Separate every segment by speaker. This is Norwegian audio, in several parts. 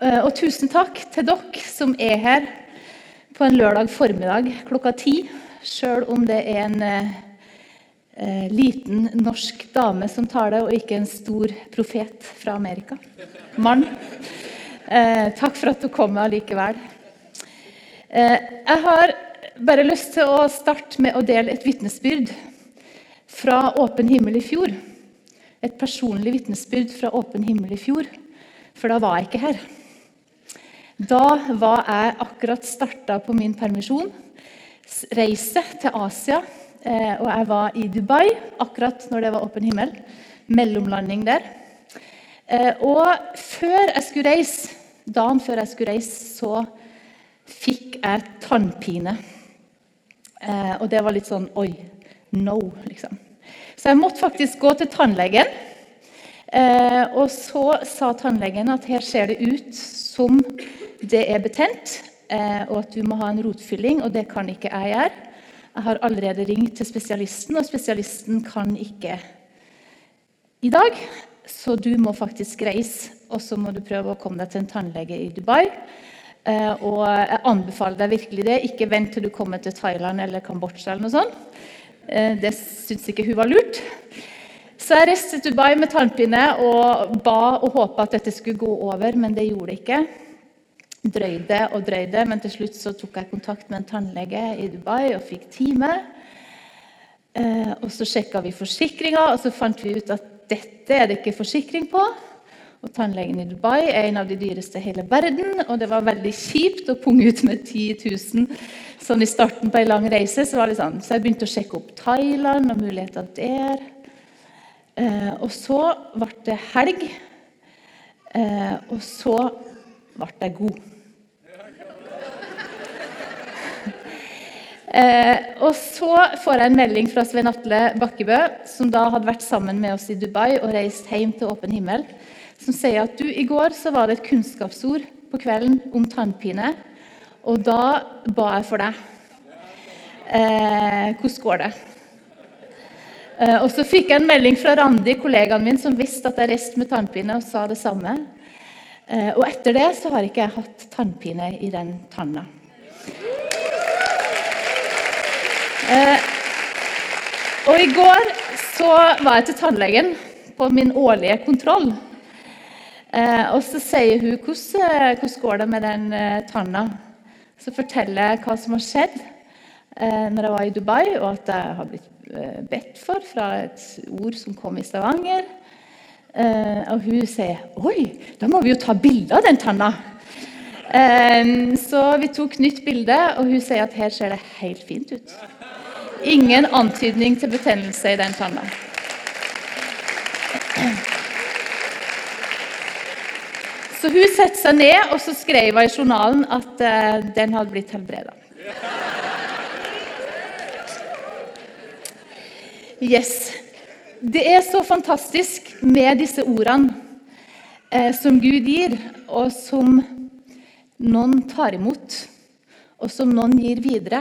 Speaker 1: Eh, og tusen takk til dere som er her på en lørdag formiddag klokka ti, sjøl om det er en eh, eh, liten norsk dame som taler, og ikke en stor profet fra Amerika. Mann. Eh, takk for at du kom allikevel. Eh, jeg har bare lyst til å starte med å dele et vitnesbyrd fra Åpen himmel i fjor. Et personlig vitnesbyrd fra Åpen himmel i fjor, for da var jeg ikke her. Da var jeg akkurat starta på min permisjon. Reise til Asia. Eh, og jeg var i Dubai akkurat når det var åpen himmel. Mellomlanding der. Eh, og før jeg skulle reise, dagen før jeg skulle reise, så fikk jeg tannpine. Eh, og det var litt sånn Oi. No, liksom. Så jeg måtte faktisk gå til tannlegen. Og så sa tannlegen at her ser det ut som det er betent, eh, og at du må ha en rotfylling, og det kan ikke jeg gjøre. Jeg har allerede ringt til spesialisten, og spesialisten kan ikke i dag. Så du må faktisk reise, og så må du prøve å komme deg til en tannlege i Dubai. Eh, og jeg anbefaler deg virkelig det. Ikke vent til du kommer til Thailand eller Kambodsja. eller noe sånt. Eh, det syns ikke hun var lurt. Så jeg reiste til Dubai med tannpine og ba og håpa at dette skulle gå over, men det gjorde det ikke drøyde og drøyde, men til slutt så tok jeg kontakt med en tannlege i Dubai og fikk time. Eh, og Så sjekka vi forsikringa, og så fant vi ut at dette er det ikke forsikring på. Og Tannlegen i Dubai er en av de dyreste i hele verden. Og det var veldig kjipt å punge ut med 10 000 sånn i starten på ei lang reise. Så, var det sånn. så jeg begynte å sjekke opp Thailand og muligheter der. Eh, og så ble det helg. Eh, og så ble jeg god. Eh, og så får jeg en melding fra Svein Atle Bakkebø, som da hadde vært sammen med oss i Dubai og reist hjem til åpen himmel, som sier at du, i går så var det et kunnskapsord på kvelden om tannpine, og da ba jeg for deg. Eh, hvordan går det? Eh, og så fikk jeg en melding fra Randi, kollegaen min, som visste at jeg reiste med tannpine, og sa det samme. Eh, og etter det så har ikke jeg hatt tannpine i den tanna. Eh, og I går så var jeg til tannlegen på min årlige kontroll. Og så sier hun hvordan, går det med den tanna. Så forteller jeg hva som har skjedd når jeg var i Dubai, og at jeg har blitt eh, bedt for fra et ord som kom i Stavanger. Eh, og hun sier 'Oi, da må vi jo ta bilde av den tanna'. Eh, så vi tok nytt bilde, og hun sier at her ser det helt fint ut. Ingen antydning til betennelse i den tanna. Så hun setter seg ned og så skrev hun i journalen at den hadde blitt helbreda. Yes. Det er så fantastisk med disse ordene eh, som Gud gir, og som noen tar imot, og som noen gir videre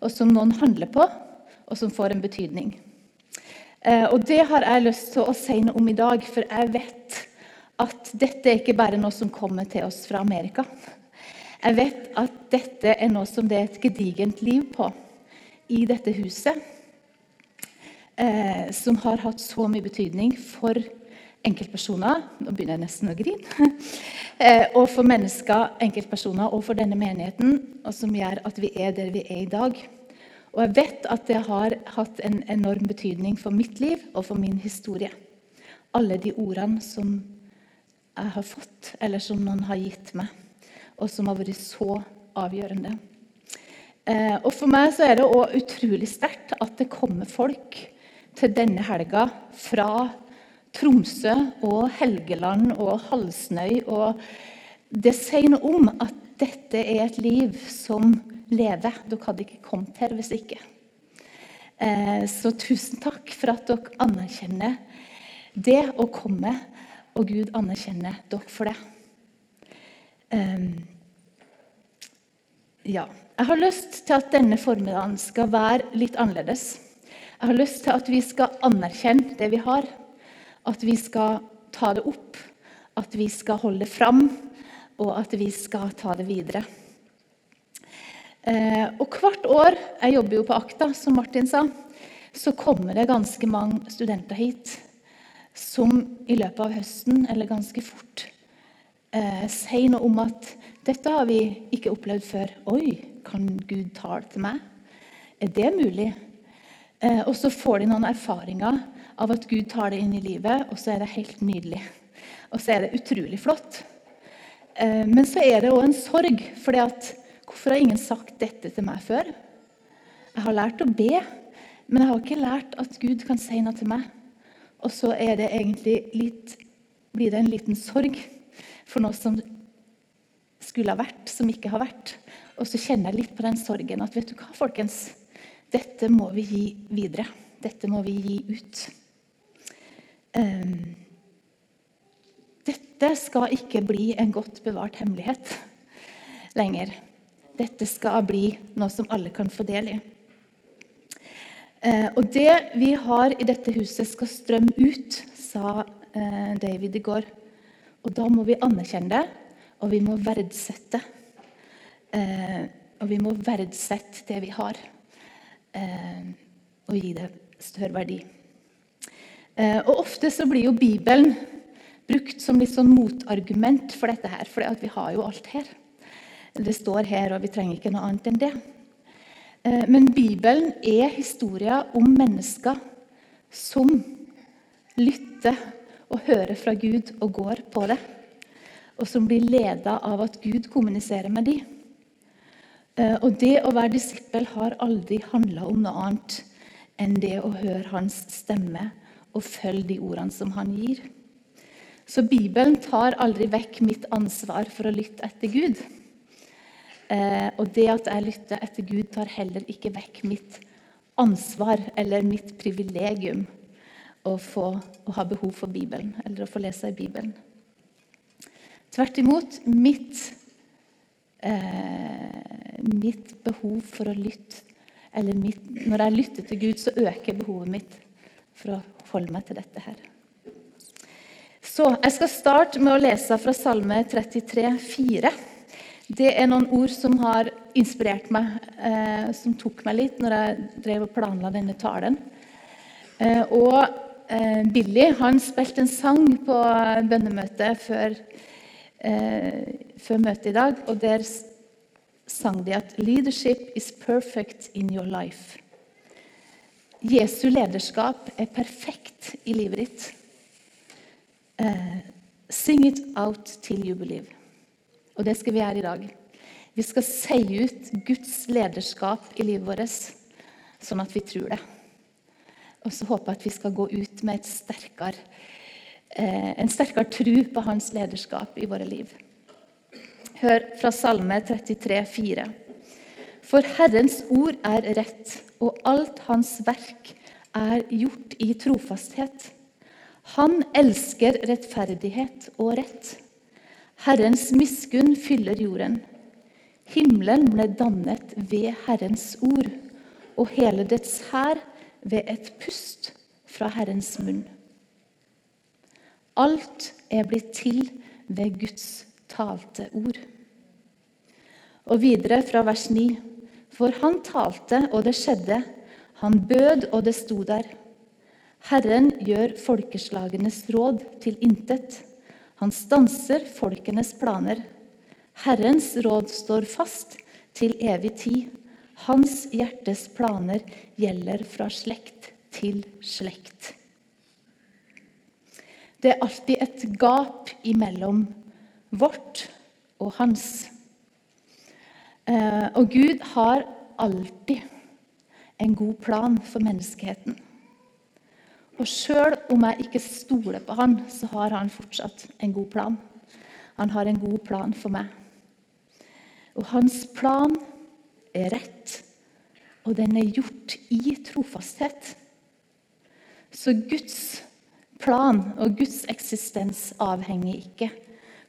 Speaker 1: og som noen handler på, og som får en betydning. Eh, og Det har jeg lyst til å si noe om i dag, for jeg vet at dette er ikke bare noe som kommer til oss fra Amerika. Jeg vet at dette er noe som det er et gedigent liv på i dette huset. Eh, som har hatt så mye betydning for enkeltpersoner Nå begynner jeg nesten å grine. Eh, og for mennesker, enkeltpersoner og for denne menigheten, og som gjør at vi er der vi er i dag. Og jeg vet at det har hatt en enorm betydning for mitt liv og for min historie. Alle de ordene som jeg har fått, eller som noen har gitt meg, og som har vært så avgjørende. Eh, og For meg så er det òg utrolig sterkt at det kommer folk til denne helga fra Tromsø og Helgeland og Halsnøy. Og det sier noe om at dette er et liv som lever. Dere hadde ikke kommet her hvis ikke. Eh, så tusen takk for at dere anerkjenner det å komme, og Gud anerkjenner dere for det. Ehm, ja. Jeg har lyst til at denne formiddagen skal være litt annerledes. Jeg har lyst til at vi skal anerkjenne det vi har. At vi skal ta det opp, at vi skal holde det fram, og at vi skal ta det videre. Eh, og hvert år Jeg jobber jo på Akta, som Martin sa. Så kommer det ganske mange studenter hit som i løpet av høsten, eller ganske fort, eh, sier noe om at 'dette har vi ikke opplevd før'. 'Oi, kan Gud tale til meg?' Er det mulig? Eh, og så får de noen erfaringer av at Gud tar det inn i livet, og så er det helt nydelig. Og så er det utrolig flott. Eh, men så er det òg en sorg. For Hvorfor har ingen sagt dette til meg før? Jeg har lært å be, men jeg har ikke lært at Gud kan si noe til meg. Og så det litt, blir det en liten sorg for noe som skulle ha vært, som ikke har vært. Og så kjenner jeg litt på den sorgen at vet du hva, folkens? Dette må vi gi videre. Dette må vi gi ut. Um, dette skal ikke bli en godt bevart hemmelighet lenger. Dette skal bli noe som alle kan få del i. Uh, og det vi har i dette huset, skal strømme ut, sa uh, David i går. Og da må vi anerkjenne det, og vi må verdsette. Uh, og vi må verdsette det vi har. Eh, og gi det større verdi. Eh, og Ofte så blir jo Bibelen brukt som litt sånn motargument for dette her, for vi har jo alt her. Det står her, og vi trenger ikke noe annet enn det. Eh, men Bibelen er historia om mennesker som lytter og hører fra Gud og går på det. Og som blir leda av at Gud kommuniserer med dem. Eh, og det å være disippel har aldri handla om noe annet enn det å høre hans stemme og følge de ordene som han gir. Så Bibelen tar aldri vekk mitt ansvar for å lytte etter Gud. Eh, og det at jeg lytter etter Gud, tar heller ikke vekk mitt ansvar eller mitt privilegium å, få, å ha behov for Bibelen eller å få lese i Bibelen. Tvert imot. Mitt eh, mitt behov for å lytte eller mitt, Når jeg lytter til Gud, så øker behovet mitt for å holde meg til dette her. Så Jeg skal starte med å lese fra Salme 33, 4. Det er noen ord som har inspirert meg, eh, som tok meg litt når jeg drev og planla denne talen. Eh, og eh, Billy han spilte en sang på bønnemøtet før eh, før møtet i dag, og der sang de at 'Leadership is perfect in your life'. Jesu lederskap er perfekt i livet ditt. Uh, sing it out till you believe. Og det skal vi gjøre i dag. Vi skal seie ut Guds lederskap i livet vårt, sånn at vi tror det. Og så håper jeg at vi skal gå ut med sterkere, uh, en sterkere tro på hans lederskap i våre liv. Hør fra Salme 33, 4. For Herrens ord er rett, og alt hans verk er gjort i trofasthet. Han elsker rettferdighet og rett. Herrens miskunn fyller jorden. Himmelen ble dannet ved Herrens ord, og hele dets hær ved et pust fra Herrens munn. Alt er blitt til ved Guds talte ord. Og videre fra vers 9. For han talte, og det skjedde. Han bød, og det sto der. Herren gjør folkeslagenes råd til intet. Han stanser folkenes planer. Herrens råd står fast til evig tid. Hans hjertes planer gjelder fra slekt til slekt. Det er alltid et gap imellom vårt og hans. Eh, og Gud har alltid en god plan for menneskeheten. Og sjøl om jeg ikke stoler på han, så har han fortsatt en god plan. Han har en god plan for meg. Og hans plan er rett, og den er gjort i trofasthet. Så Guds plan og Guds eksistens avhenger ikke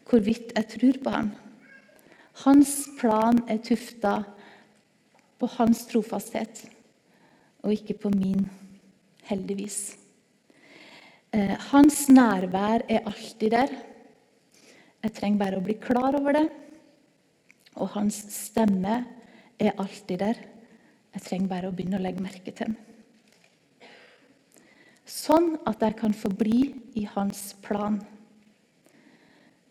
Speaker 1: hvorvidt jeg tror på ham. Hans plan er tufta på hans trofasthet, og ikke på min, heldigvis. Eh, hans nærvær er alltid der. Jeg trenger bare å bli klar over det. Og hans stemme er alltid der. Jeg trenger bare å begynne å legge merke til den. Sånn at jeg kan forbli i hans plan.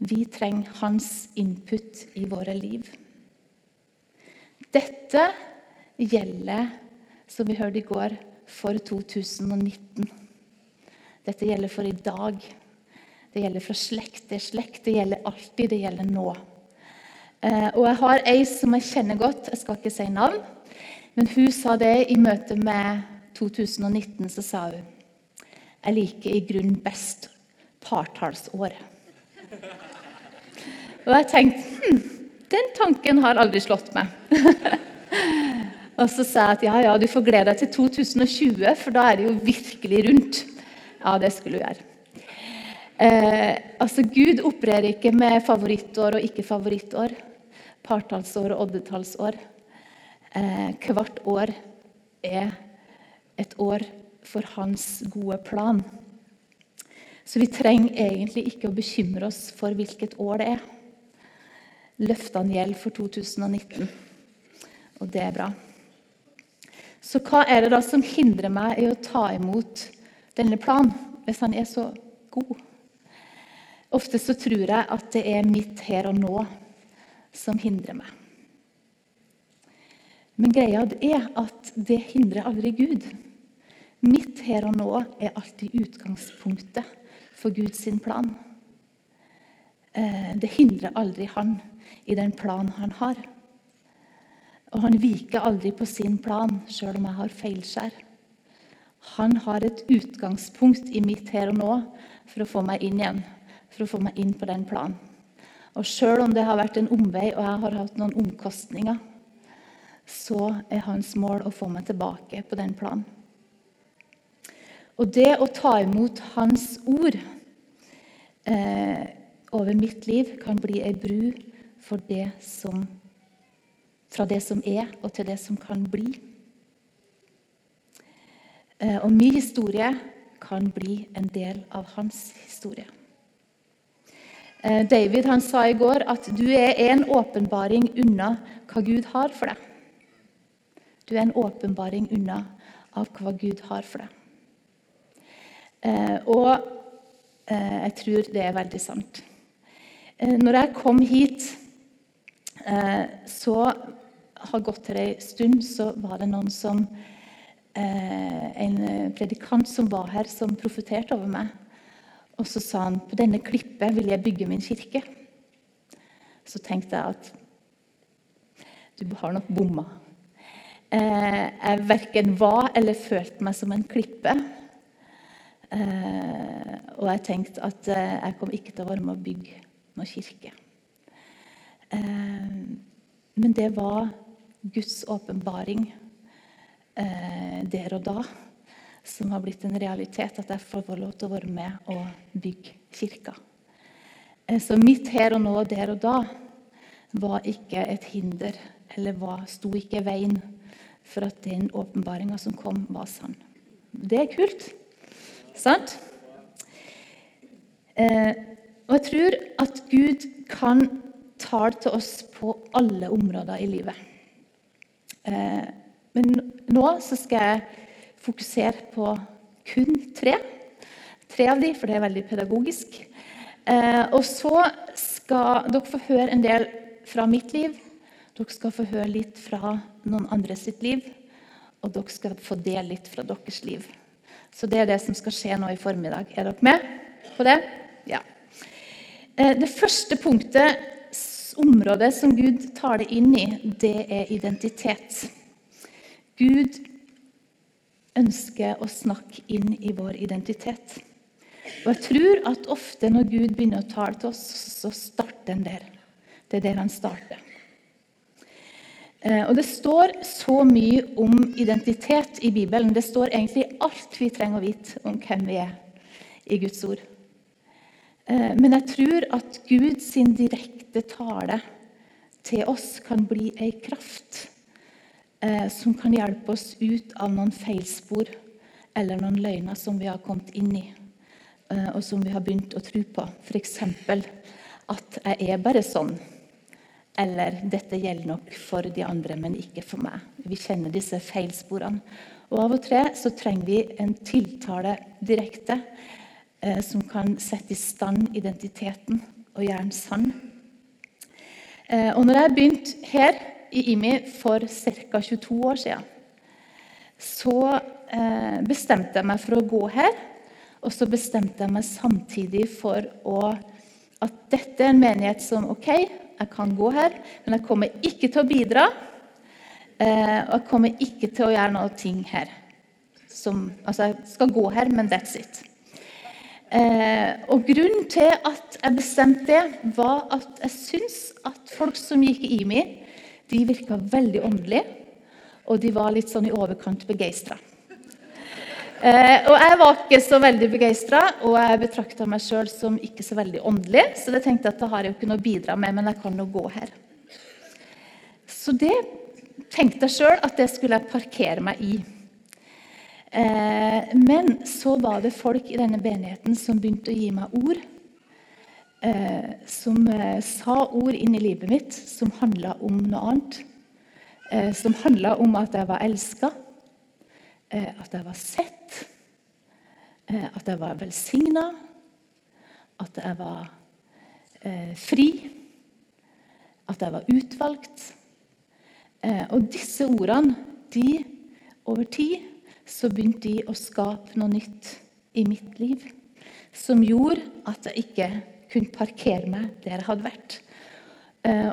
Speaker 1: Vi trenger hans input i våre liv. Dette gjelder, som vi hørte i går, for 2019. Dette gjelder for i dag. Det gjelder fra slekt til slekt. Det gjelder alltid. Det gjelder nå. Eh, og jeg har ei som jeg kjenner godt, jeg skal ikke si navn, men hun sa det i møte med 2019. Så sa hun jeg liker i grunnen best partallsår. Og jeg tenkte hm, den tanken har aldri slått meg. og så sa jeg at ja, ja, du får glede deg til 2020, for da er det jo virkelig rundt. Ja, det skulle du gjøre. Eh, altså, Gud opererer ikke med favorittår og ikke-favorittår partallsår og oddetallsår. Eh, hvert år er et år for hans gode plan. Så vi trenger egentlig ikke å bekymre oss for hvilket år det er. Løftene gjeld for 2019, og det er bra. Så hva er det da som hindrer meg i å ta imot denne planen, hvis han er så god? Ofte så tror jeg at det er mitt her og nå som hindrer meg. Men greia er at det hindrer aldri Gud. Mitt her og nå er alltid utgangspunktet for Guds plan. Eh, det hindrer aldri han i den planen han har. Og han viker aldri på sin plan, sjøl om jeg har feilskjær. Han har et utgangspunkt i mitt her og nå for å få meg inn igjen, for å få meg inn på den planen. Og sjøl om det har vært en omvei og jeg har hatt noen omkostninger, så er hans mål å få meg tilbake på den planen. Og det å ta imot hans ord eh, over mitt liv kan bli ei bru det som, fra det som er, og til det som kan bli. Eh, og min historie kan bli en del av hans historie. Eh, David han sa i går at du er en åpenbaring unna hva Gud har for deg. Du er en åpenbaring unna av hva Gud har for deg. Eh, og jeg tror det er veldig sant. Når jeg kom hit, så har gått til ei stund, så var det noen som En predikant som var her, som profeterte over meg. Og så sa han på denne klippet vil jeg bygge min kirke. Så tenkte jeg at du har nok bomma. Eh, jeg verken var eller følte meg som en klippe. Eh, og jeg tenkte at eh, jeg kom ikke til å være med å bygge noen kirke. Men det var Guds åpenbaring der og da som har blitt en realitet, at jeg får lov til å være med og bygge kirka. Eh, så mitt her og nå, der og da, var ikke et hinder, eller var, sto ikke i veien for at den åpenbaringa som kom, var sann. Det er kult. Sant? Eh, og jeg tror at Gud kan tale til oss på alle områder i livet. Eh, men nå så skal jeg fokusere på kun tre. Tre av de, for det er veldig pedagogisk. Eh, og så skal dere få høre en del fra mitt liv. Dere skal få høre litt fra noen andre sitt liv. Og dere skal få dele litt fra deres liv. Så det er det som skal skje nå i formiddag. Er dere med på det? Ja. Eh, det første punktet, området som Gud tar det inn i, det er identitet. Gud ønsker å snakke inn i vår identitet. Og jeg tror at ofte når Gud begynner å tale til oss, så starter han der. Det er der han starter. Eh, og Det står så mye om identitet i Bibelen. Det står egentlig alt vi trenger å vite om hvem vi er i Guds ord. Eh, men jeg tror at Guds direkte tale til oss kan bli ei kraft eh, som kan hjelpe oss ut av noen feilspor eller noen løgner som vi har kommet inn i, eh, og som vi har begynt å tro på. F.eks. at jeg er bare sånn. Eller 'dette gjelder nok for de andre, men ikke for meg'. Vi kjenner disse feilsporene. Og Av og til så trenger vi en tiltale direkte eh, som kan sette i stand identiteten og gjøre den sann. Eh, og når jeg begynte her i IMI for ca. 22 år siden, så eh, bestemte jeg meg for å gå her. Og så bestemte jeg meg samtidig for å, at dette er en menighet som OK, jeg kan gå her, men jeg kommer ikke til å bidra. Eh, og jeg kommer ikke til å gjøre noe ting her. Som, altså, jeg skal gå her, men that's it. Eh, og Grunnen til at jeg bestemte det, var at jeg syns at folk som gikk i IMI, de virka veldig åndelige. Og de var litt sånn i overkant begeistra. Eh, og jeg var ikke så veldig begeistra, og jeg betrakta meg sjøl som ikke så veldig åndelig. Så jeg tenkte at da har jeg jo ikke noe å bidra med, men jeg kan nå gå her. Så det tenkte jeg sjøl at det skulle jeg parkere meg i. Eh, men så var det folk i denne benigheten som begynte å gi meg ord. Eh, som eh, sa ord inn i livet mitt som handla om noe annet. Som handla om at jeg var elska at jeg var sett, at jeg var velsigna, at jeg var fri, at jeg var utvalgt. Og disse ordene, de, over tid, så begynte de å skape noe nytt i mitt liv. Som gjorde at jeg ikke kunne parkere meg der jeg hadde vært.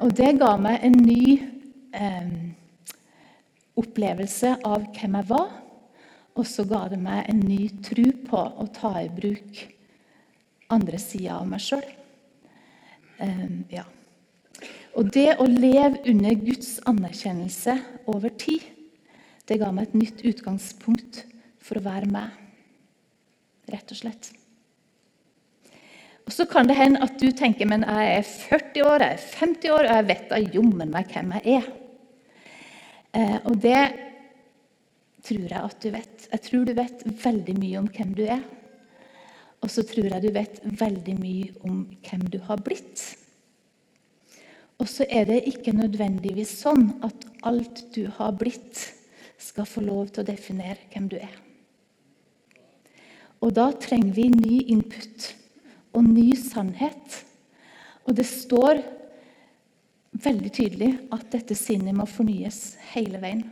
Speaker 1: Og det ga meg en ny eh, opplevelse av hvem jeg var og så ga det meg en ny tro på å ta i bruk andre sida av meg sjøl. Ehm, ja. Og det å leve under Guds anerkjennelse over tid, det ga meg et nytt utgangspunkt for å være meg. Rett og slett. Og Så kan det hende at du tenker men jeg er 40 år, jeg er 50 år, og jeg vet da jommen meg hvem jeg er. Eh, og det tror jeg at du vet. Jeg tror du vet veldig mye om hvem du er. Og så tror jeg du vet veldig mye om hvem du har blitt. Og så er det ikke nødvendigvis sånn at alt du har blitt, skal få lov til å definere hvem du er. Og da trenger vi ny input og ny sannhet. Og det står veldig tydelig at dette sinnet må fornyes hele veien.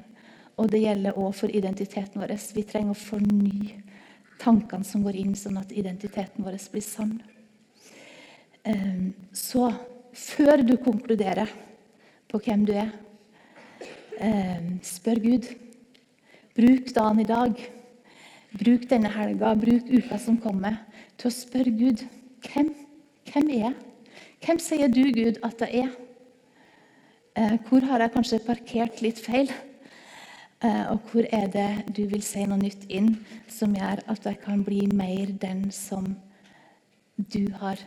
Speaker 1: Og det gjelder òg for identiteten vår. Vi trenger å fornye tankene som går inn, sånn at identiteten vår blir sann. Ehm, så før du konkluderer på hvem du er, ehm, spør Gud. Bruk dagen i dag, bruk denne helga, bruk uka som kommer, til å spørre Gud hvem, hvem er jeg? Hvem sier du, Gud, at jeg er? Eh, hvor har jeg kanskje parkert litt feil? Eh, og hvor er det du vil si noe nytt inn som gjør at jeg kan bli mer den som du har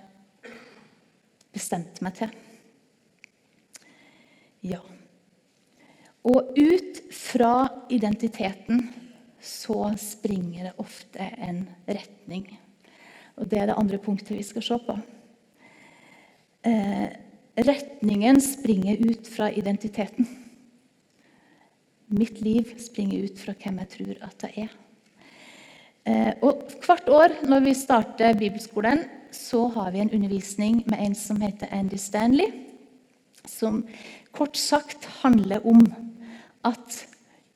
Speaker 1: bestemt meg til? Ja. Og ut fra identiteten så springer det ofte en retning. Og det er det andre punktet vi skal se på. Eh, retningen springer ut fra identiteten. Mitt liv springer ut fra hvem jeg tror at jeg er. Eh, og Hvert år når vi starter bibelskolen, så har vi en undervisning med en som heter Andy Stanley. Som kort sagt handler om at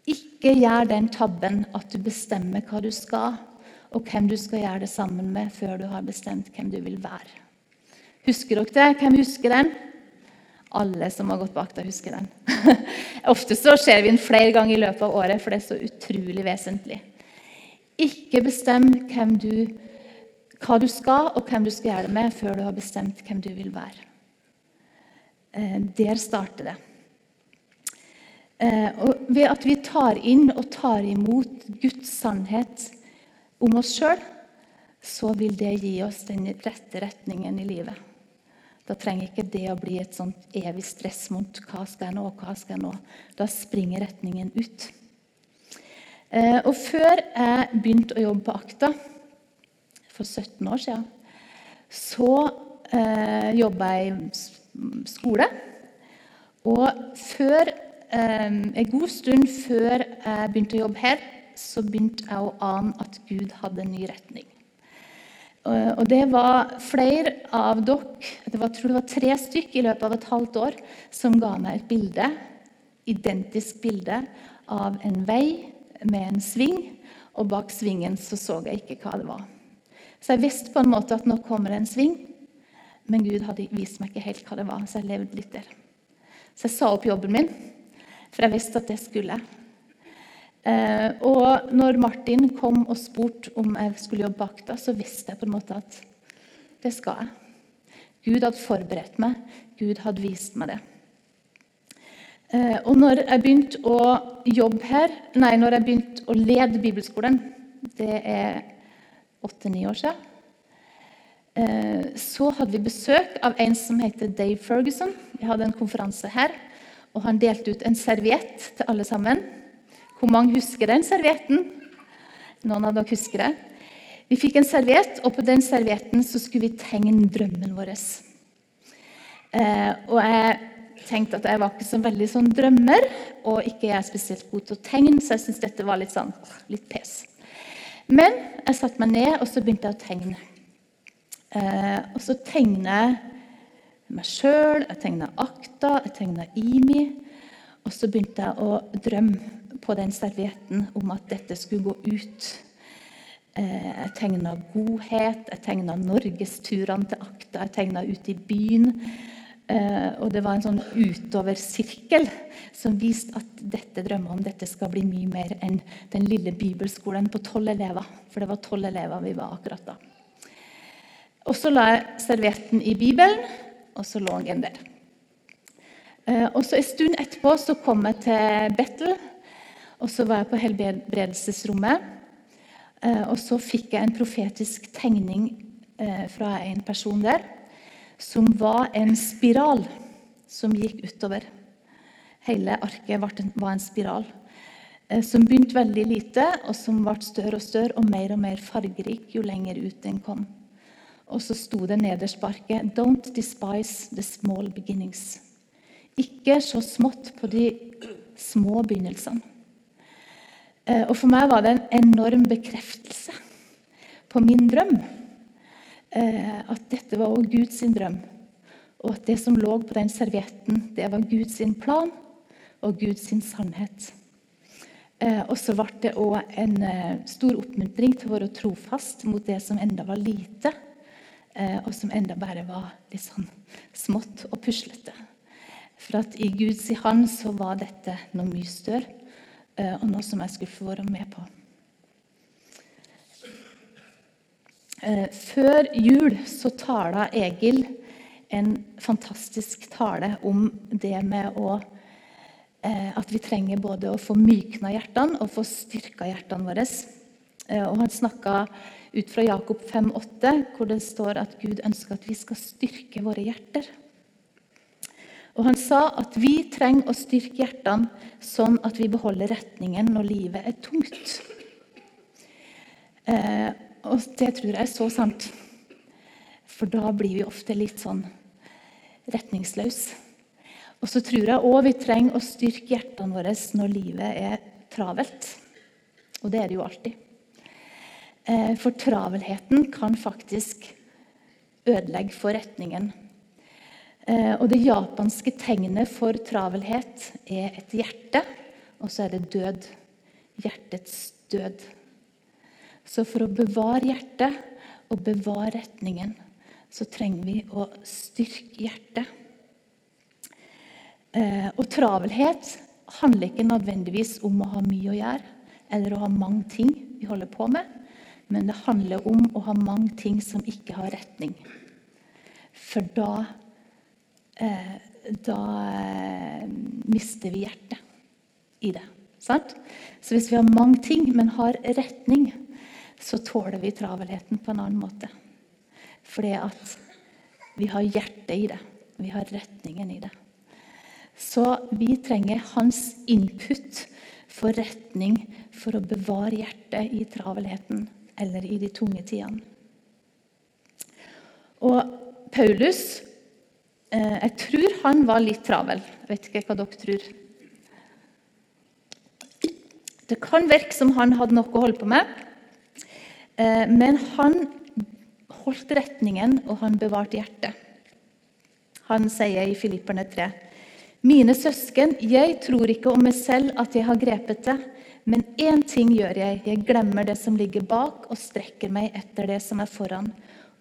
Speaker 1: ikke gjør den tabben at du bestemmer hva du skal, og hvem du skal gjøre det sammen med, før du har bestemt hvem du vil være. Husker dere det? Hvem husker den? Alle som har gått bak deg, husker den. Ofte så ser vi den flere ganger i løpet av året, for det er så utrolig vesentlig. Ikke bestem du, hva du skal, og hvem du skal gjøre det med, før du har bestemt hvem du vil være. Eh, der starter det. Eh, og ved at vi tar inn og tar imot Guds sannhet om oss sjøl, så vil det gi oss den rette retningen i livet. Da trenger ikke det å bli et sånt evig stress mot hva skal jeg nå, hva skal jeg nå. Da springer retningen ut. Eh, og før jeg begynte å jobbe på Akta for 17 år siden, så eh, jobba i skole. Og før, en god stund før jeg begynte å jobbe her, så begynte jeg å ane at Gud hadde en ny retning. Og det var flere av dere, det var, jeg tror det var tre stykker i løpet av et halvt år, som ga meg et bilde, identisk bilde av en vei med en sving, og bak svingen så, så jeg ikke hva det var. Så jeg visste på en måte at nå kommer det en sving, men Gud hadde vist meg ikke helt hva det var, så jeg levde litt der. Så jeg sa opp jobben min, for jeg visste at det skulle jeg. Eh, og når Martin kom og spurte om jeg skulle jobbe vakta, så visste jeg på en måte at det skal jeg. Gud hadde forberedt meg. Gud hadde vist meg det. Eh, og når jeg begynte å jobbe her, nei, når jeg begynte å lede bibelskolen, det er åtte-ni år siden, eh, så hadde vi besøk av en som heter Dave Ferguson. Vi hadde en konferanse her, og han delte ut en serviett til alle sammen. Hvor mange husker den servietten? Noen av dere husker det? Vi fikk en serviett, og på den servietten skulle vi tegne drømmen vår. Eh, og jeg tenkte at jeg var ikke så veldig sånn drømmer, og ikke jeg er spesielt god til å tegne, så jeg syntes dette var litt sånn litt pes. Men jeg satte meg ned, og så begynte jeg å tegne. Eh, og så tegner jeg meg sjøl, jeg tegna Akta, jeg tegna Imi. Og så begynte jeg å drømme på den servietten om at dette skulle gå ut. Eh, jeg tegna godhet, jeg tegna norgesturene til Akta, jeg tegna ut i byen. Eh, og det var en sånn utover-sirkel som viste at dette drømmer om dette skal bli mye mer enn den lille bibelskolen på tolv elever. For det var tolv elever vi var akkurat da. Og så la jeg servietten i Bibelen, og så lå den der. Eh, og så En stund etterpå så kom jeg til Bethel, og så var jeg på helbredelsesrommet. Eh, og så fikk jeg en profetisk tegning eh, fra en person der som var en spiral som gikk utover. Hele arket var en spiral eh, som begynte veldig lite, og som ble større og større og mer og mer fargerik jo lenger ut den kom. Og så sto det nederst på Don't despise the small beginnings. Ikke så smått på de små begynnelsene. Eh, og for meg var det en enorm bekreftelse på min drøm. Eh, at dette var også Guds drøm. Og at det som lå på den servietten, det var Guds plan og Guds sannhet. Eh, og så ble det òg en stor oppmuntring til å være trofast mot det som enda var lite, og som enda bare var litt sånn smått og puslete. For at i Guds hand så var dette noe mye større. Eh, og noe som jeg skulle få være med på. Eh, før jul så tala Egil en fantastisk tale om det med å eh, At vi trenger både å få mykna hjertene og få styrka hjertene våre. Og Han snakka ut fra Jakob 5,8, hvor det står at Gud ønsker at vi skal styrke våre hjerter. Og Han sa at vi trenger å styrke hjertene sånn at vi beholder retningen når livet er tungt. Eh, og det tror jeg er så sant. For da blir vi ofte litt sånn retningsløse. Og så tror jeg òg vi trenger å styrke hjertene våre når livet er travelt. Og det er det jo alltid. Eh, for travelheten kan faktisk ødelegge for retningen Eh, og Det japanske tegnet for travelhet er et hjerte, og så er det død. Hjertets død. Så for å bevare hjertet og bevare retningen, så trenger vi å styrke hjertet. Eh, og travelhet handler ikke nødvendigvis om å ha mye å gjøre eller å ha mange ting vi holder på med, men det handler om å ha mange ting som ikke har retning. For da Eh, da eh, mister vi hjertet i det. Sant? Så hvis vi har mange ting, men har retning, så tåler vi travelheten på en annen måte. Fordi at vi har hjertet i det. Vi har retningen i det. Så vi trenger hans input for retning for å bevare hjertet i travelheten eller i de tunge tidene. Og Paulus eh, Jeg tror han var litt travel. Jeg vet ikke hva dere tror. Det kan virke som han hadde noe å holde på med. Eh, men han holdt retningen, og han bevarte hjertet. Han sier i Filipperne 3.: Mine søsken, jeg tror ikke om meg selv at jeg har grepet det, men én ting gjør jeg. Jeg glemmer det som ligger bak, og strekker meg etter det som er foran,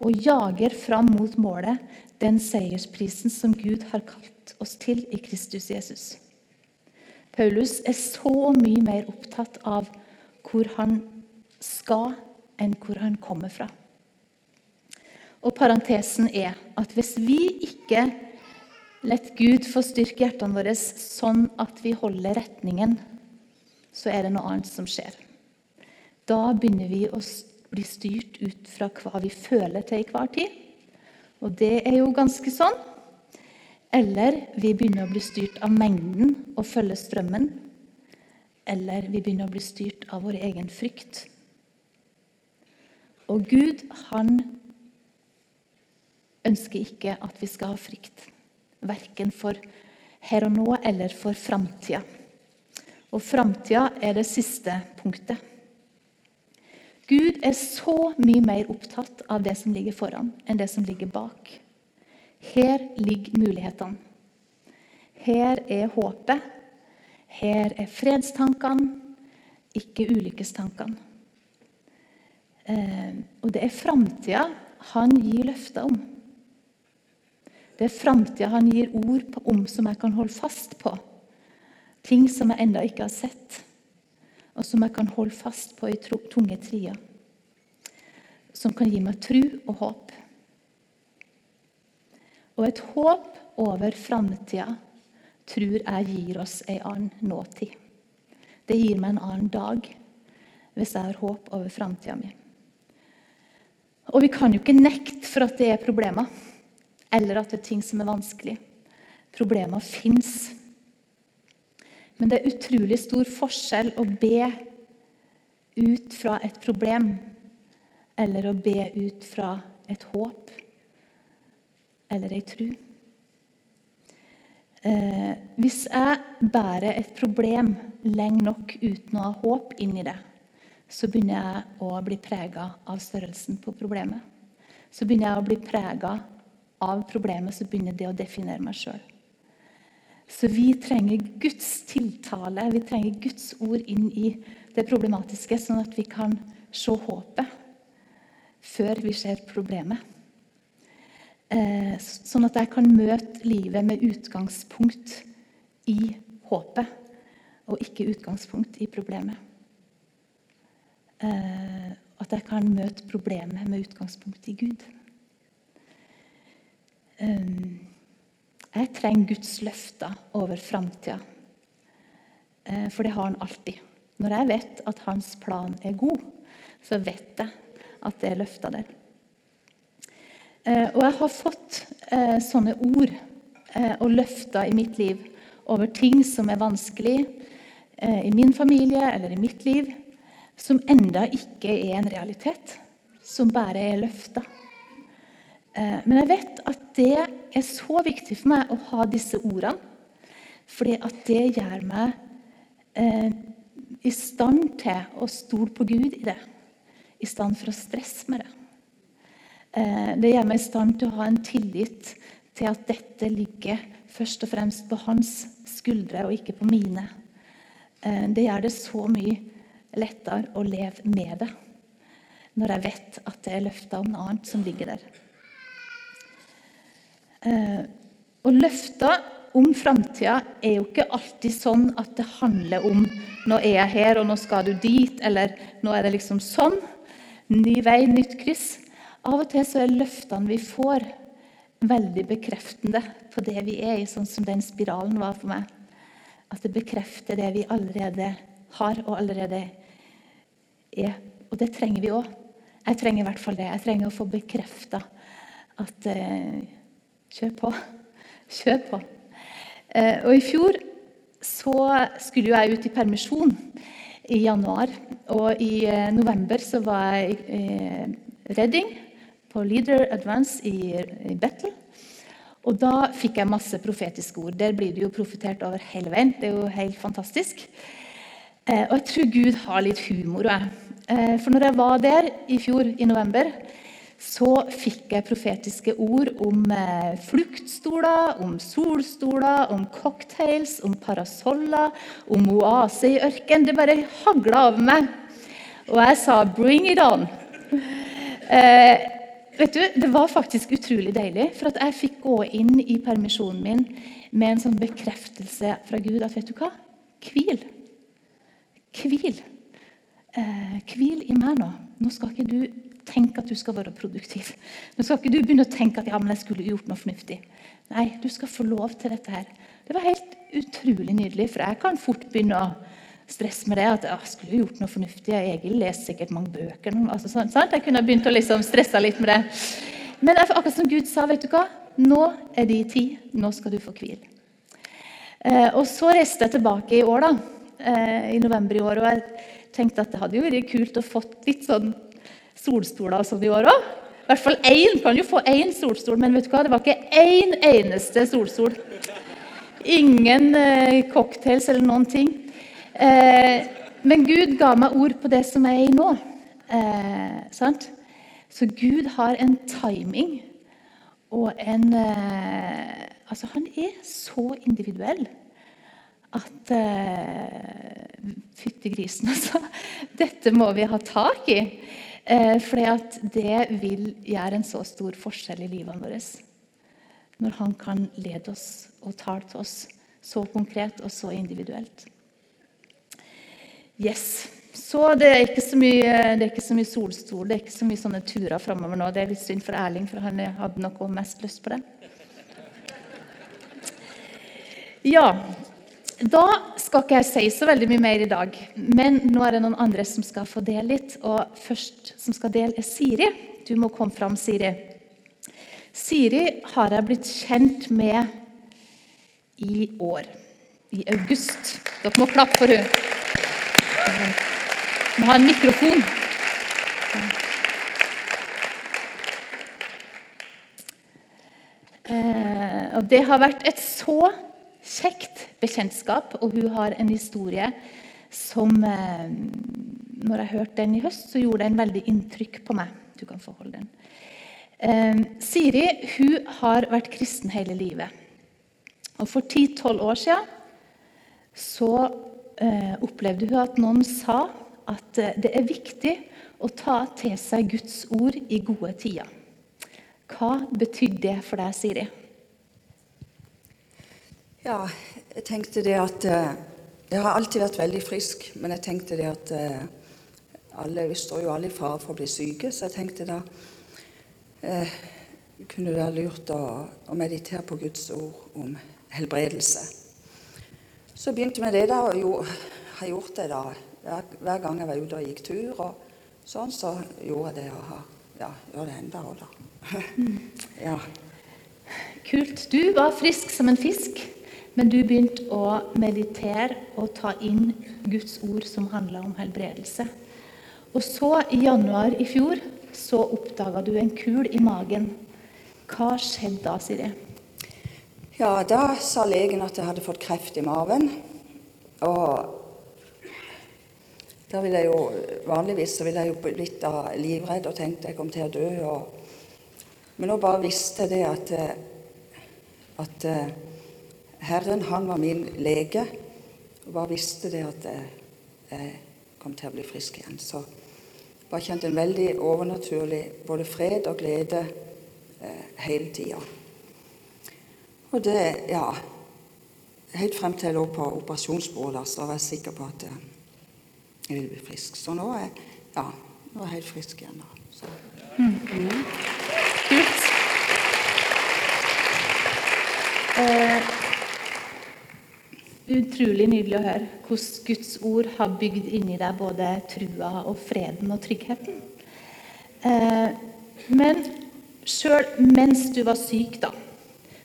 Speaker 1: og jager fram mot målet, den seiersprisen som Gud har kalt oss til i Kristus Jesus. Paulus er så mye mer opptatt av hvor han skal, enn hvor han kommer fra. Og parentesen er at hvis vi ikke lar Gud få styrke hjertene våre sånn at vi holder retningen, så er det noe annet som skjer. Da begynner vi å bli styrt ut fra hva vi føler til hver tid. Og det er jo ganske sånn. Eller vi begynner å bli styrt av mengden og følge strømmen. Eller vi begynner å bli styrt av vår egen frykt. Og Gud, han ønsker ikke at vi skal ha frykt. Verken for her og nå eller for framtida. Og framtida er det siste punktet. Gud er så mye mer opptatt av det som ligger foran, enn det som ligger bak. Her ligger mulighetene. Her er håpet. Her er fredstankene, ikke ulykkestankene. Eh, og det er framtida han gir løfter om. Det er framtida han gir ord om som jeg kan holde fast på. Ting som jeg ennå ikke har sett, og som jeg kan holde fast på i tunge trier. Som kan gi meg tru og håp. Og et håp over framtida tror jeg gir oss ei annen nåtid. Det gir meg en annen dag hvis jeg har håp over framtida mi. Og vi kan jo ikke nekte for at det er problemer eller at det er ting som er vanskelig. Problemer fins. Men det er utrolig stor forskjell å be ut fra et problem eller å be ut fra et håp eller ei tru. Eh, hvis jeg bærer et problem lenge nok uten å ha håp inni det, så begynner jeg å bli prega av størrelsen på problemet. Så begynner jeg å bli prega av problemet, så begynner det å definere meg sjøl. Så vi trenger Guds tiltale, vi trenger Guds ord inn i det problematiske, sånn at vi kan se håpet før vi ser problemet. Eh, sånn at jeg kan møte livet med utgangspunkt i håpet, og ikke utgangspunkt i problemet. Eh, at jeg kan møte problemet med utgangspunkt i Gud. Ehm, jeg trenger Guds løfter over framtida. Eh, for det har han alltid. Når jeg vet at hans plan er god, så vet jeg at det er løfta der. Eh, og jeg har fått eh, sånne ord og løfter i mitt liv over ting som er vanskelig i min familie eller i mitt liv, som enda ikke er en realitet, som bare er løfter. Eh, men jeg vet at det er så viktig for meg å ha disse ordene. Fordi at det gjør meg eh, i stand til å stole på Gud i det. I stand for å stresse med det. Eh, det gjør meg i stand til å ha en tillit til at dette ligger først og fremst på hans skuldre og ikke på mine. Det gjør det så mye lettere å leve med det når jeg vet at det er løfta om noe annet som ligger der. Eh, og løfter om framtida er jo ikke alltid sånn at det handler om 'nå er jeg her, og nå skal du dit', eller 'nå er det liksom sånn'. Ny vei, nytt kryss. Av og til så er løftene vi får, veldig bekreftende på det vi er i, sånn som den spiralen var for meg. At det bekrefter det vi allerede har og allerede er. Og det trenger vi òg. Jeg trenger i hvert fall det. Jeg trenger å få bekrefta at eh, Kjør på. Kjør på. Eh, og I fjor så skulle jeg ut i permisjon i januar. Og i eh, november så var jeg i eh, Redding på Leader Advance i, Battle. Og da fikk jeg masse profetiske ord. Der blir det jo profetert over hele veien. Det er jo helt fantastisk. Og jeg tror Gud har litt humor. For når jeg var der i fjor, i november, så fikk jeg profetiske ord om eh, fluktstoler, om solstoler, om cocktails, om parasoller, om oase i ørken. Det bare hagla over meg. Og jeg sa 'bring it on'. Eh, vet du, Det var faktisk utrolig deilig, for jeg fikk gå inn i permisjonen min med en sånn bekreftelse fra Gud at vet du hva? Hvil. Hvil. Eh, i meg nå. Nå skal ikke du tenke at du skal være produktiv. Nå skal ikke du begynne å tenke at ja, men jeg skulle gjort noe fornuftig. Nei, du skal få lov til dette her. Det var helt utrolig nydelig, for jeg kan fort begynne å stresse med det. At jeg skulle gjort noe fornuftig. Egil leser sikkert mange bøker. Altså, sant? Jeg kunne begynt å liksom stresse litt med det. Men akkurat som Gud sa, vet du hva? Nå er din tid. Nå skal du få hvile. Eh, og så reiste jeg tilbake i år, da. Eh, I november i år. Og jeg tenkte at det hadde jo vært kult å fått litt sånn solstoler som i år òg. I hvert fall én kan jo få én solstol, men vet du hva? det var ikke én eneste solstol. Ingen eh, cocktails eller noen ting. Eh, men Gud ga meg ord på det som er i nå. Eh, sant? Så Gud har en timing og en eh, Altså, han er så individuell at uh, Fytti grisen, altså. Dette må vi ha tak i. Eh, fordi det vil gjøre en så stor forskjell i livet vårt. Når han kan lede oss og tale til oss så konkret og så individuelt. Yes. Så det er ikke så mye, det er ikke så mye solstol, det er ikke så mye sånne turer framover nå. Det er litt synd for Erling, for han hadde nok mest lyst på det. Ja, da skal ikke jeg si så veldig mye mer i dag, men nå er det noen andre som skal få dele litt. Og først som skal dele, er Siri. Du må komme fram, Siri. Siri har jeg blitt kjent med i år. I august. Dere må klappe for henne. Må ha en mikrofon. Eh, og det har vært et så kjekt bekjentskap, og hun har en historie som eh, Når jeg hørte den i høst, så gjorde den en veldig inntrykk på meg. Du kan få holde den. Eh, Siri hun har vært kristen hele livet. Og For 10-12 år siden så eh, opplevde hun at noen sa at det er viktig å ta til seg Guds ord i gode tider. Hva betydde det for deg, Siri?
Speaker 2: Ja, jeg tenkte det at eh, Jeg har alltid vært veldig frisk, men jeg tenkte det at eh, alle, Vi står jo alle i fare for å bli syke, så jeg tenkte da eh, kunne det være lurt å, å, meditere på Guds ord om helbredelse. Så begynte vi det, da, og jo, har gjort det da. Hver, hver, gang jeg var ute og gikk tur, og sånn, så gjorde jeg det. Og ja, gjør det enda òg, da.
Speaker 1: ja. Kult. Du var frisk som en fisk. Men du begynte å meditere og ta inn Guds ord som handla om helbredelse. Og så, i januar i fjor, så oppdaga du en kul i magen. Hva skjedde da, Siri?
Speaker 2: Ja, da sa legen at jeg hadde fått kreft i maven. Og da ville jeg jo Vanligvis så ville jeg jo blitt livredd og tenkt jeg kom til å dø. Og, men nå bare visste jeg det at, at Herren, han var min lege, og bare visste det at jeg kom til å bli frisk igjen. Så jeg bare kjente en veldig overnaturlig både fred og glede eh, hele tida. Og det, ja Helt frem til jeg lå på operasjonsbordet, så var jeg sikker på at eh, jeg ville bli frisk. Så nå er, ja, nå er jeg helt frisk igjen. Så. Mm. Mm.
Speaker 1: Utrolig nydelig å høre hvordan Guds ord har bygd inni deg både trua og freden og tryggheten. Eh, men sjøl mens du var syk, da,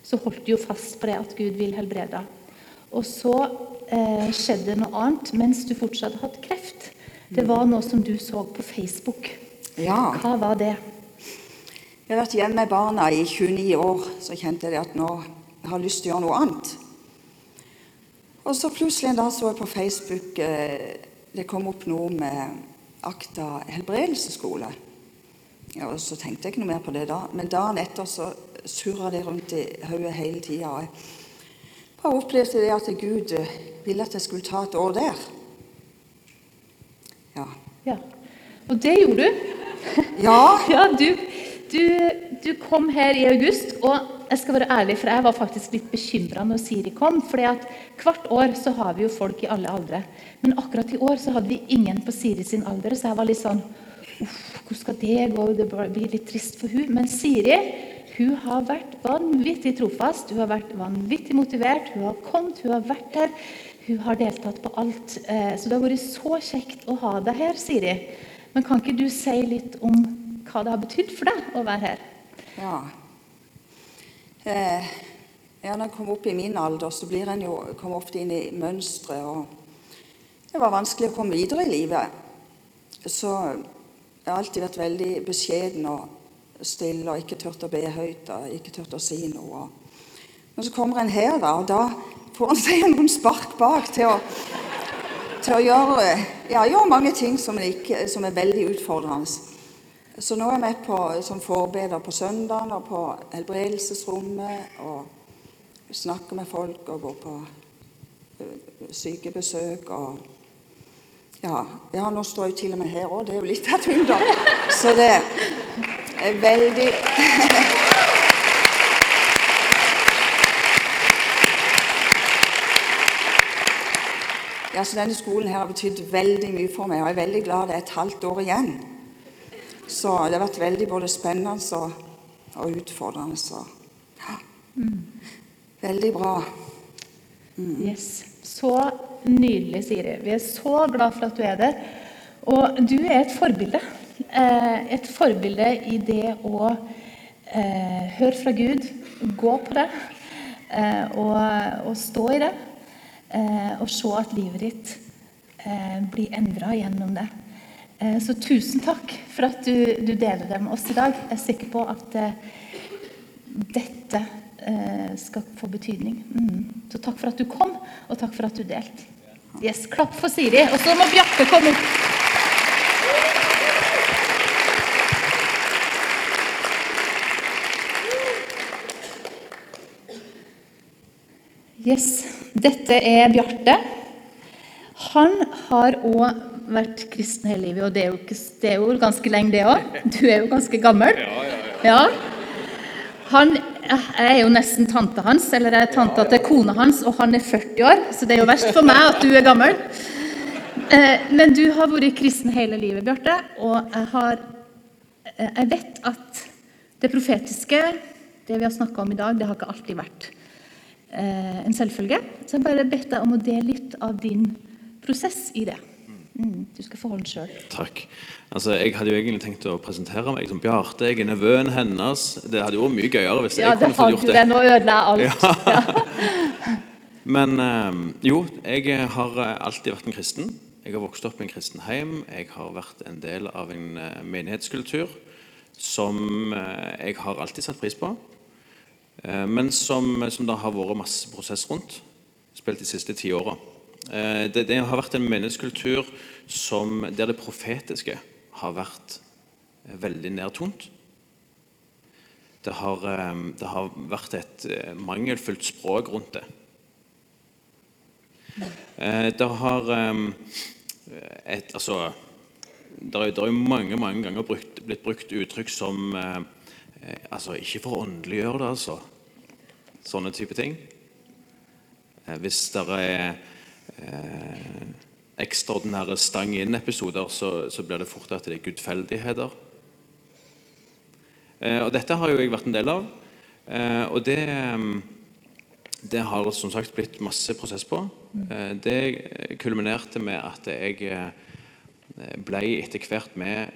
Speaker 1: så holdt du jo fast på det at Gud vil helbrede. deg. Og så eh, skjedde noe annet mens du fortsatt hadde kreft. Det var noe som du så på Facebook.
Speaker 2: Ja.
Speaker 1: Hva var det?
Speaker 2: Jeg har vært hjemme med barna i 29 år, så kjente jeg at nå jeg har lyst til å gjøre noe annet. Og så plutselig en dag så jeg på Facebook eh, det kom opp noe med Akta helbredelsesskole. Ja, og Så tenkte jeg ikke noe mer på det da, men dagen etter så surra det rundt i hodet hele tida. Jeg bare opplevde det at Gud eh, ville at jeg skulle ta et år der. Ja.
Speaker 1: Ja. Og det gjorde du.
Speaker 2: Ja,
Speaker 1: Ja, du, du, du kom her i august, og jeg skal være ærlig, for jeg var faktisk litt bekymra når Siri kom. fordi at hvert år så har vi jo folk i alle aldre. Men akkurat i år så hadde vi ingen på Siri sin alder, så jeg var litt sånn Uff, hvordan skal det gå? Det blir litt trist for hun. Men Siri hun har vært vanvittig trofast, hun har vært vanvittig motivert. Hun har kommet, hun har vært her, Hun har deltatt på alt. Eh, Så det har vært så kjekt å ha deg her, Siri. Men kan ikke du si litt om hva det har betydd for deg å være her?
Speaker 2: Ja. Eh, ja, når en kom opp i min alder, så blir en jo kommer ofte inn i mønstre. og Det var vanskelig å komme videre i livet. Så jeg har alltid vært veldig beskjeden og stille og ikke turt å be høyt og ikke turt å si noe. Men så kommer en her, da, og da får en seg noen spark bak til å, til å gjøre, ja, gjøre mange ting som, ikke, som er veldig utfordrende. Så nå er med på, som forbeder på søndagen og på helbredelsesrommet. Og snakker med folk og går på sykebesøk. og ja, ja, nå står jeg til og med her òg. Det er jo litt av tyngda. Så det er veldig Ja, så Denne skolen her har betydd veldig mye for meg, og jeg er veldig glad det er et halvt år igjen. Så det har vært veldig både spennende og, og utfordrende. Så ja. Veldig bra.
Speaker 1: Yes. Så nydelig, Siri. Vi er så glad for at du er der. Og du er et forbilde. Eh, et forbilde i det å eh, høre fra Gud, gå på det eh, og, og stå i det. Eh, og se at livet ditt eh, blir endra gjennom det. Eh, så tusen takk for at du, du deler det med oss i dag. Jeg er sikker på at eh, dette eh, skal få betydning. Mm. Så takk for at du kom, og takk for at du delte. Yes, klapp for Siri. Og så må Bjarte komme opp. Yes, dette er Bjarte. Han har òg vært kristen hele livet, og det er jo, ikke, det er jo ganske lenge, det òg. Du er jo ganske gammel. Ja. Han jeg er jo nesten tante hans, eller jeg er tanta til kona hans, og han er 40 år, så det er jo verst for meg at du er gammel. Eh, Men du har vært kristen hele livet, Bjarte, og jeg, har, jeg vet at det profetiske, det vi har snakka om i dag, det har ikke alltid vært eh, en selvfølge. Så jeg bare bedt deg om å dele litt av din prosess i det. Mm, du skal få holde sjøl.
Speaker 3: Takk. Altså, Jeg hadde jo egentlig tenkt å presentere meg som Bjarte. Jeg er nevøen hennes. Det hadde jo vært mye gøyere hvis
Speaker 1: Ja,
Speaker 3: jeg kunne fått
Speaker 1: gjort
Speaker 3: gjort
Speaker 1: Ja,
Speaker 3: det.
Speaker 1: det. Nå ødela jeg alt.
Speaker 3: Men eh, jo, jeg har eh, alltid vært en kristen. Jeg har vokst opp i en kristen hjem. Jeg har vært en del av en eh, menighetskultur som eh, jeg har alltid satt pris på. Men som, som det har vært masse prosess rundt, spilt de siste ti åra. Eh, det, det har vært en menneskekultur der det profetiske har vært eh, veldig nærtont. Det har, eh, det har vært et mangelfullt språk rundt det. Det har et, altså, det er, det mange mange ganger brukt, blitt brukt uttrykk som altså, Ikke for å åndeliggjøre det, altså. Sånne type ting. Hvis det er eh, ekstraordinære stang inn-episoder, så, så blir det fort at det er gudfeldigheter. Eh, og dette har jo jeg vært en del av. Eh, og det, eh, det har som sagt blitt masse prosess på. Eh, det kulminerte med at jeg eh, ble etter hvert med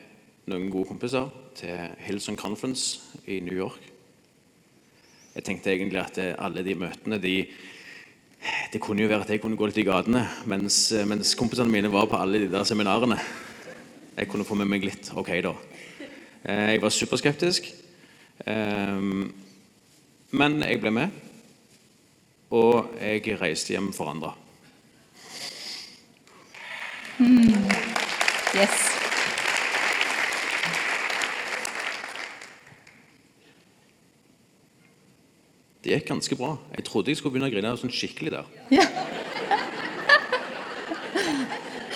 Speaker 3: noen gode kompiser til Hillsong Conference i New York. Jeg tenkte egentlig at alle de møtene de, Det kunne jo være at jeg kunne gå litt i gatene, mens, mens kompisene mine var på alle de der seminarene. Jeg kunne få med meg litt. Ok, da. Eh, Jeg var superskeptisk. Ehm, men jeg ble med, og jeg reiste hjem forandra.
Speaker 1: Yes.
Speaker 3: Det gikk ganske bra. Jeg trodde jeg skulle begynne å grine sånn skikkelig der.
Speaker 1: Ja.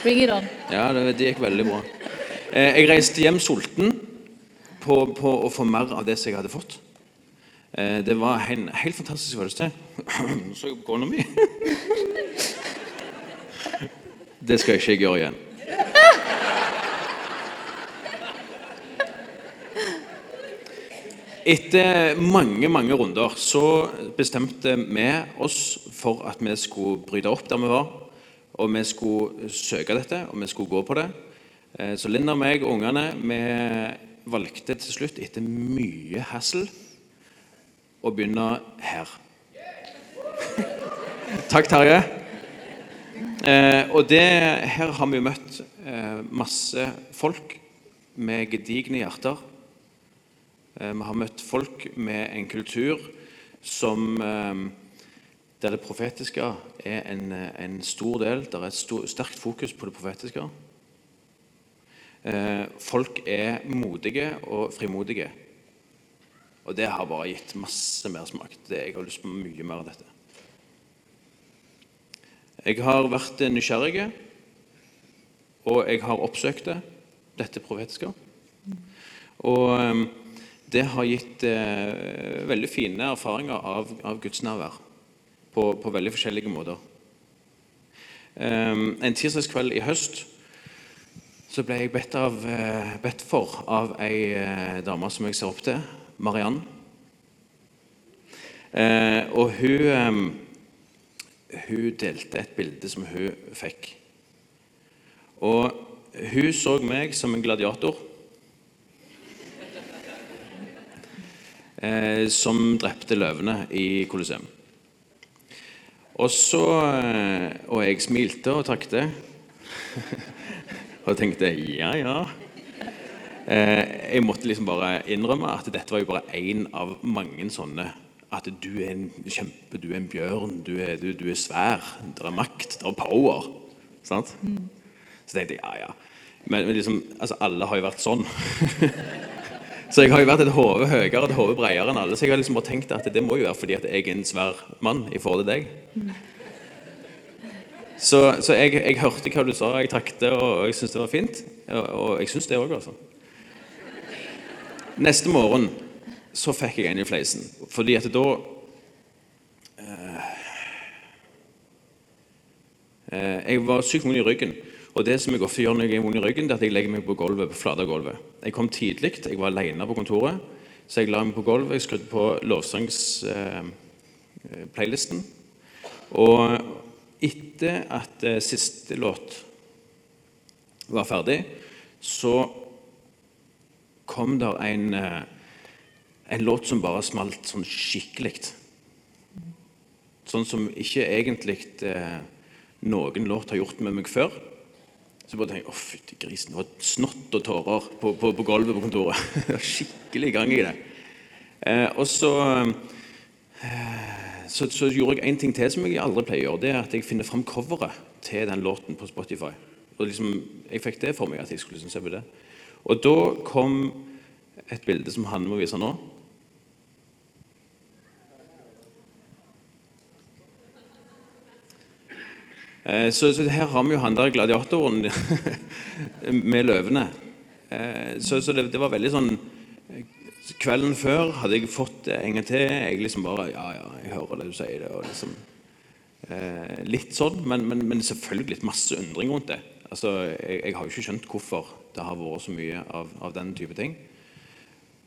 Speaker 1: Bring it on.
Speaker 3: Ja, det, det gikk veldig bra. Eh, jeg reiste hjem sulten på, på å få mer av det som jeg hadde fått. Eh, det var en helt fantastisk følelse. Så jeg på kona mi. Det skal jeg ikke gjøre igjen. Etter mange mange runder så bestemte vi oss for at vi skulle bryte opp der vi var. Og vi skulle søke dette, og vi skulle gå på det. Eh, Så Linda og meg og ungene vi valgte til slutt, etter mye hassel, å begynne her. Takk, Terje. Eh, og det, her har vi møtt eh, masse folk med gedigne hjerter. Eh, Vi har møtt folk med en kultur som eh, der det profetiske er en, eh, en stor del. Det er et stor, sterkt fokus på det profetiske. Folk er modige og frimodige. Og det har bare gitt masse mersmak. Jeg har lyst på mye mer av dette. Jeg har vært nysgjerrig, og jeg har oppsøkt det, dette profetiske. Og det har gitt eh, veldig fine erfaringer av, av Guds nærvær på, på veldig forskjellige måter. Eh, en tirsdagskveld i høst så ble jeg bedt, av, eh, bedt for av ei eh, dame som jeg ser opp til, Mariann. Eh, og hun, eh, hun delte et bilde som hun fikk. Og hun så meg som en gladiator. Eh, som drepte løvene i Colosseum. Og så eh, Og jeg smilte og takket. og tenkte ja, ja. Eh, jeg måtte liksom bare innrømme at dette var jo bare én av mange sånne At du er en kjempe, du er en bjørn, du er, du, du er svær, det er makt, det er power. Sant? Så tenkte jeg ja, ja. Men, men liksom, altså, alle har jo vært sånn. Så jeg har jo vært et hode høyere et hode bredere enn alle. Så jeg har liksom bare tenkt at det må jo være fordi at jeg er en svær mann i forhold til deg. Så, så jeg, jeg hørte hva du sa, jeg takket, og jeg syntes det var fint. Og, og jeg syns det òg, altså. Neste morgen så fikk jeg en i fleisen, fordi at da eh, eh, Jeg var sykt vond i ryggen. Og det som jeg ofte gjør når jeg er vond i ryggen, det er at jeg legger meg på gulvet, på flate gulvet. Jeg kom tidlig, jeg var alene på kontoret, så jeg la meg på gulvet. Jeg skrudde på lovsangsplaylisten. og etter at eh, siste låt var ferdig, så kom der en, eh, en låt som bare smalt sånn skikkelig. Sånn som ikke egentlig eh, noen låt har gjort med meg før. Så bare tenkte jeg, å fytti grisen, det var snott og tårer på, på, på gulvet på kontoret. Skikkelig gang i det. Eh, og så, eh, så, så gjorde jeg en ting til som jeg aldri pleier å gjøre. Det er at jeg finner fram coveret til den låten på Spotify. Og liksom, Jeg fikk det for meg at jeg skulle liksom se på det. Og da kom et bilde som Hanne må vise nå. Så, så her har vi jo han der gladiatoren med løvene. Eh, Så, så det, det var veldig sånn Kvelden før hadde jeg fått det en gang til. Jeg liksom bare Ja, ja, jeg hører det du sier. det, og liksom eh, Litt sånn, men, men, men selvfølgelig masse undring rundt det. Altså, jeg, jeg har jo ikke skjønt hvorfor det har vært så mye av, av den type ting.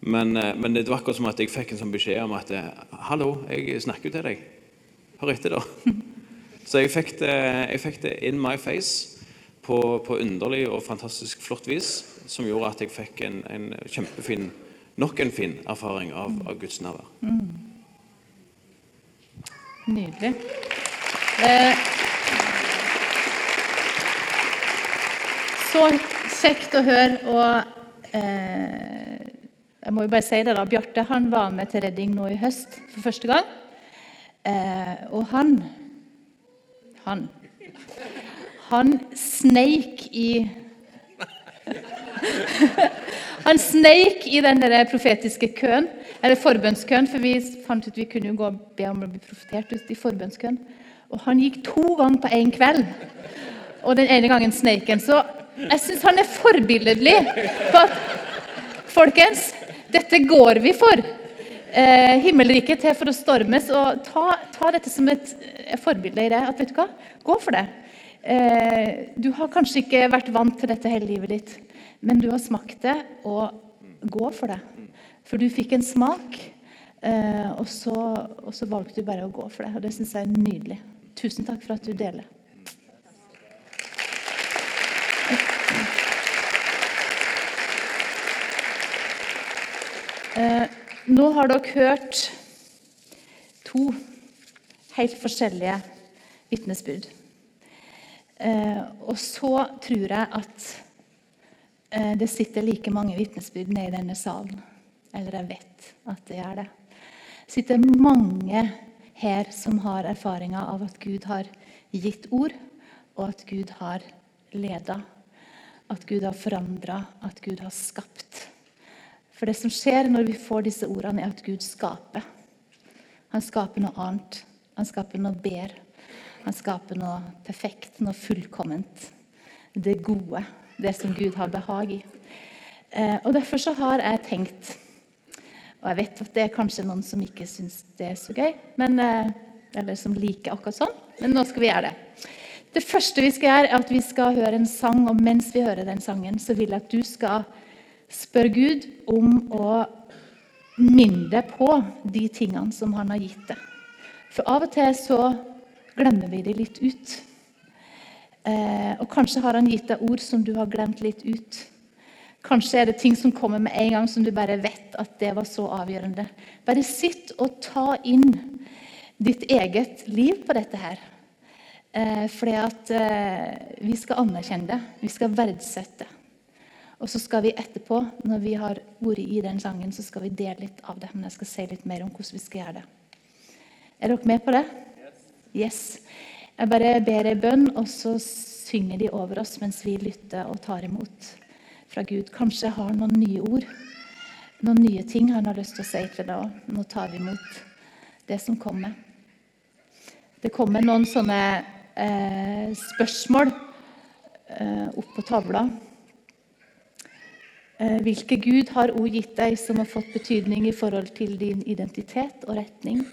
Speaker 3: Men, eh, men det var akkurat som at jeg fikk en sånn beskjed om at eh, Hallo, jeg snakker jo til deg. Hør etter, da. Så jeg fikk det, jeg fikk det in my face på, på underlig og fantastisk flott vis, som gjorde at jeg fikk en, en kjempefin nok en fin erfaring av, av Guds nærvær.
Speaker 1: Nydelig. Eh, så kjekt å høre. Og eh, Jeg må jo bare si det da, Bjarte han var med til Redding nå i høst for første gang. Eh, og han Han Han sneik i Han sneik i den der profetiske køen, eller forbønnskøen, for vi fant ut vi kunne jo gå og be om å bli profetert ut i forbønnskøen. Og han gikk to ganger på én kveld. Og den ene gangen sneik han. Så jeg syns han er forbilledlig på at Folkens, dette går vi for. Eh, himmelriket til for å stormes. Og ta, ta dette som et eh, forbilde i det. At vet du hva, gå for det. Eh, du har kanskje ikke vært vant til dette hele livet ditt, men du har smakt det, og gå for det. For du fikk en smak, eh, og, så, og så valgte du bare å gå for det. Og det syns jeg er nydelig. Tusen takk for at du deler. Eh, nå har dere hørt to helt forskjellige vitnesbyrd. Eh, og så tror jeg at eh, det sitter like mange vitnesbyrd nede i denne salen. Eller jeg vet at det gjør det. Det sitter mange her som har erfaringer av at Gud har gitt ord, og at Gud har leda. At Gud har forandra, at Gud har skapt. For det som skjer når vi får disse ordene, er at Gud skaper. Han skaper noe annet. Han skaper noe bedre. Han skaper noe perfekt, noe fullkomment. Det gode. Det som Gud har behag i. Eh, og Derfor så har jeg tenkt Og jeg vet at det er kanskje noen som ikke syns det er så gøy, men, eh, eller som liker akkurat sånn, men nå skal vi gjøre det. Det første vi skal gjøre, er at vi skal høre en sang, og mens vi hører den sangen, så vil jeg at du skal Spør Gud om å minne deg på de tingene som han har gitt deg. For av og til så glemmer vi det litt ut. Eh, og kanskje har han gitt deg ord som du har glemt litt ut. Kanskje er det ting som kommer med en gang som du bare vet at det var så avgjørende. Bare sitt og ta inn ditt eget liv på dette her. Eh, fordi at eh, vi skal anerkjenne det. Vi skal verdsette det. Og så skal vi etterpå, når vi har vært i den sangen, så skal vi dele litt av det. Men jeg skal si litt mer om hvordan vi skal gjøre det. Er dere med på det? Yes. Jeg bare ber ei bønn, og så synger de over oss mens vi lytter og tar imot fra Gud. Kanskje jeg har noen nye ord, noen nye ting han har lyst til å si til deg òg. Nå tar vi imot det som kommer. Det kommer noen sånne eh, spørsmål eh, opp på tavla. Eh, hvilke Gud har ord gitt deg som har fått betydning i forhold til din identitet og retning?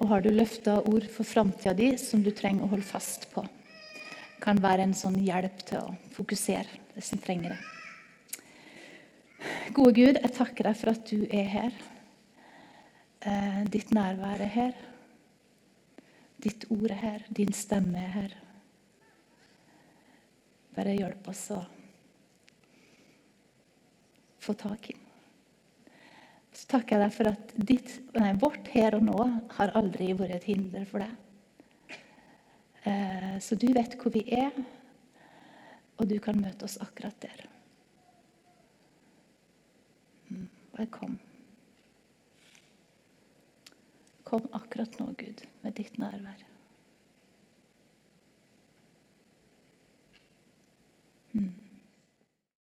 Speaker 1: Og har du løfta ord for framtida di som du trenger å holde fast på? Kan være en sånn hjelp til å fokusere hvis en trenger det. Gode Gud, jeg takker deg for at du er her. Eh, ditt nærvær er her. Ditt ord er her. Din stemme er her. Bare hjelp oss å få tak i. Så takker jeg deg for at ditt, nei, vårt her og nå har aldri vært et hinder for deg. Eh, så du vet hvor vi er, og du kan møte oss akkurat der. Mm, velkommen. Kom akkurat nå, Gud, med ditt nærvær.